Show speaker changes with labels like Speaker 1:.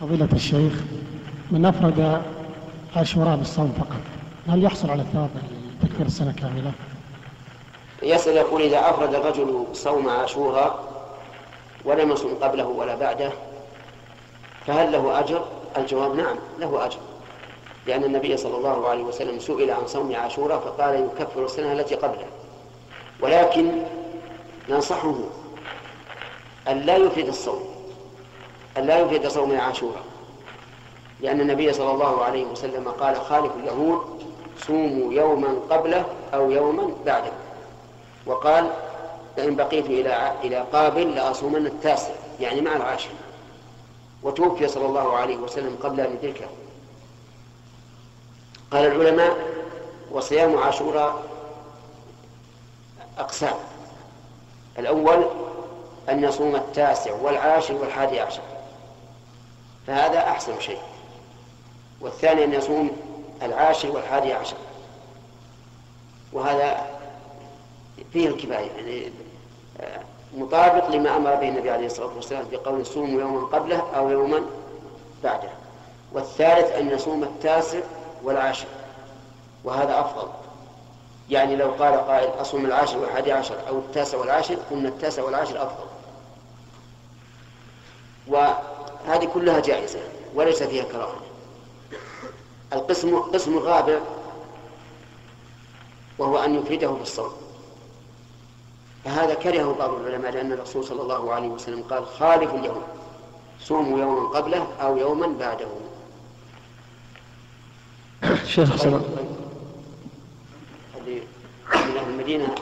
Speaker 1: فضيلة الشيخ من أفرد عاشوراء بالصوم فقط هل يحصل على الثواب تكفير السنة كاملة؟
Speaker 2: يسأل يقول إذا أفرد الرجل صوم عاشوراء ولم يصم قبله ولا بعده فهل له أجر؟ الجواب نعم له أجر لأن النبي صلى الله عليه وسلم سئل عن صوم عاشوراء فقال يكفر السنة التي قبله ولكن ننصحه أن لا يفيد الصوم أن لا يفيد صوم عاشوراء. لأن النبي صلى الله عليه وسلم قال خالف اليهود صوموا يوما قبله أو يوما بعده. وقال فإن بقيت إلى إلى قابل لأصومن التاسع يعني مع العاشر. وتوفي صلى الله عليه وسلم قبل أن يدركه. قال العلماء وصيام عاشوراء أقسام. الأول أن يصوم التاسع والعاشر والحادي عشر. فهذا أحسن شيء. والثاني أن يصوم العاشر والحادي عشر. وهذا فيه الكفاية يعني مطابق لما أمر به النبي عليه الصلاة والسلام بقول صوموا يوما قبله أو يوما بعده. والثالث أن يصوم التاسع والعاشر. وهذا أفضل. يعني لو قال قائل أصوم العاشر والحادي عشر أو التاسع والعاشر قلنا التاسع والعاشر أفضل. وهذه كلها جائزة وليس فيها كراهة. القسم القسم الرابع وهو أن يفرده بالصوم فهذا كرهه بعض العلماء لأن الرسول صلى الله عليه وسلم قال خالف اليوم صوموا يوما قبله أو يوما بعده.
Speaker 1: شيخ حسن.
Speaker 2: هذه من أهل المدينة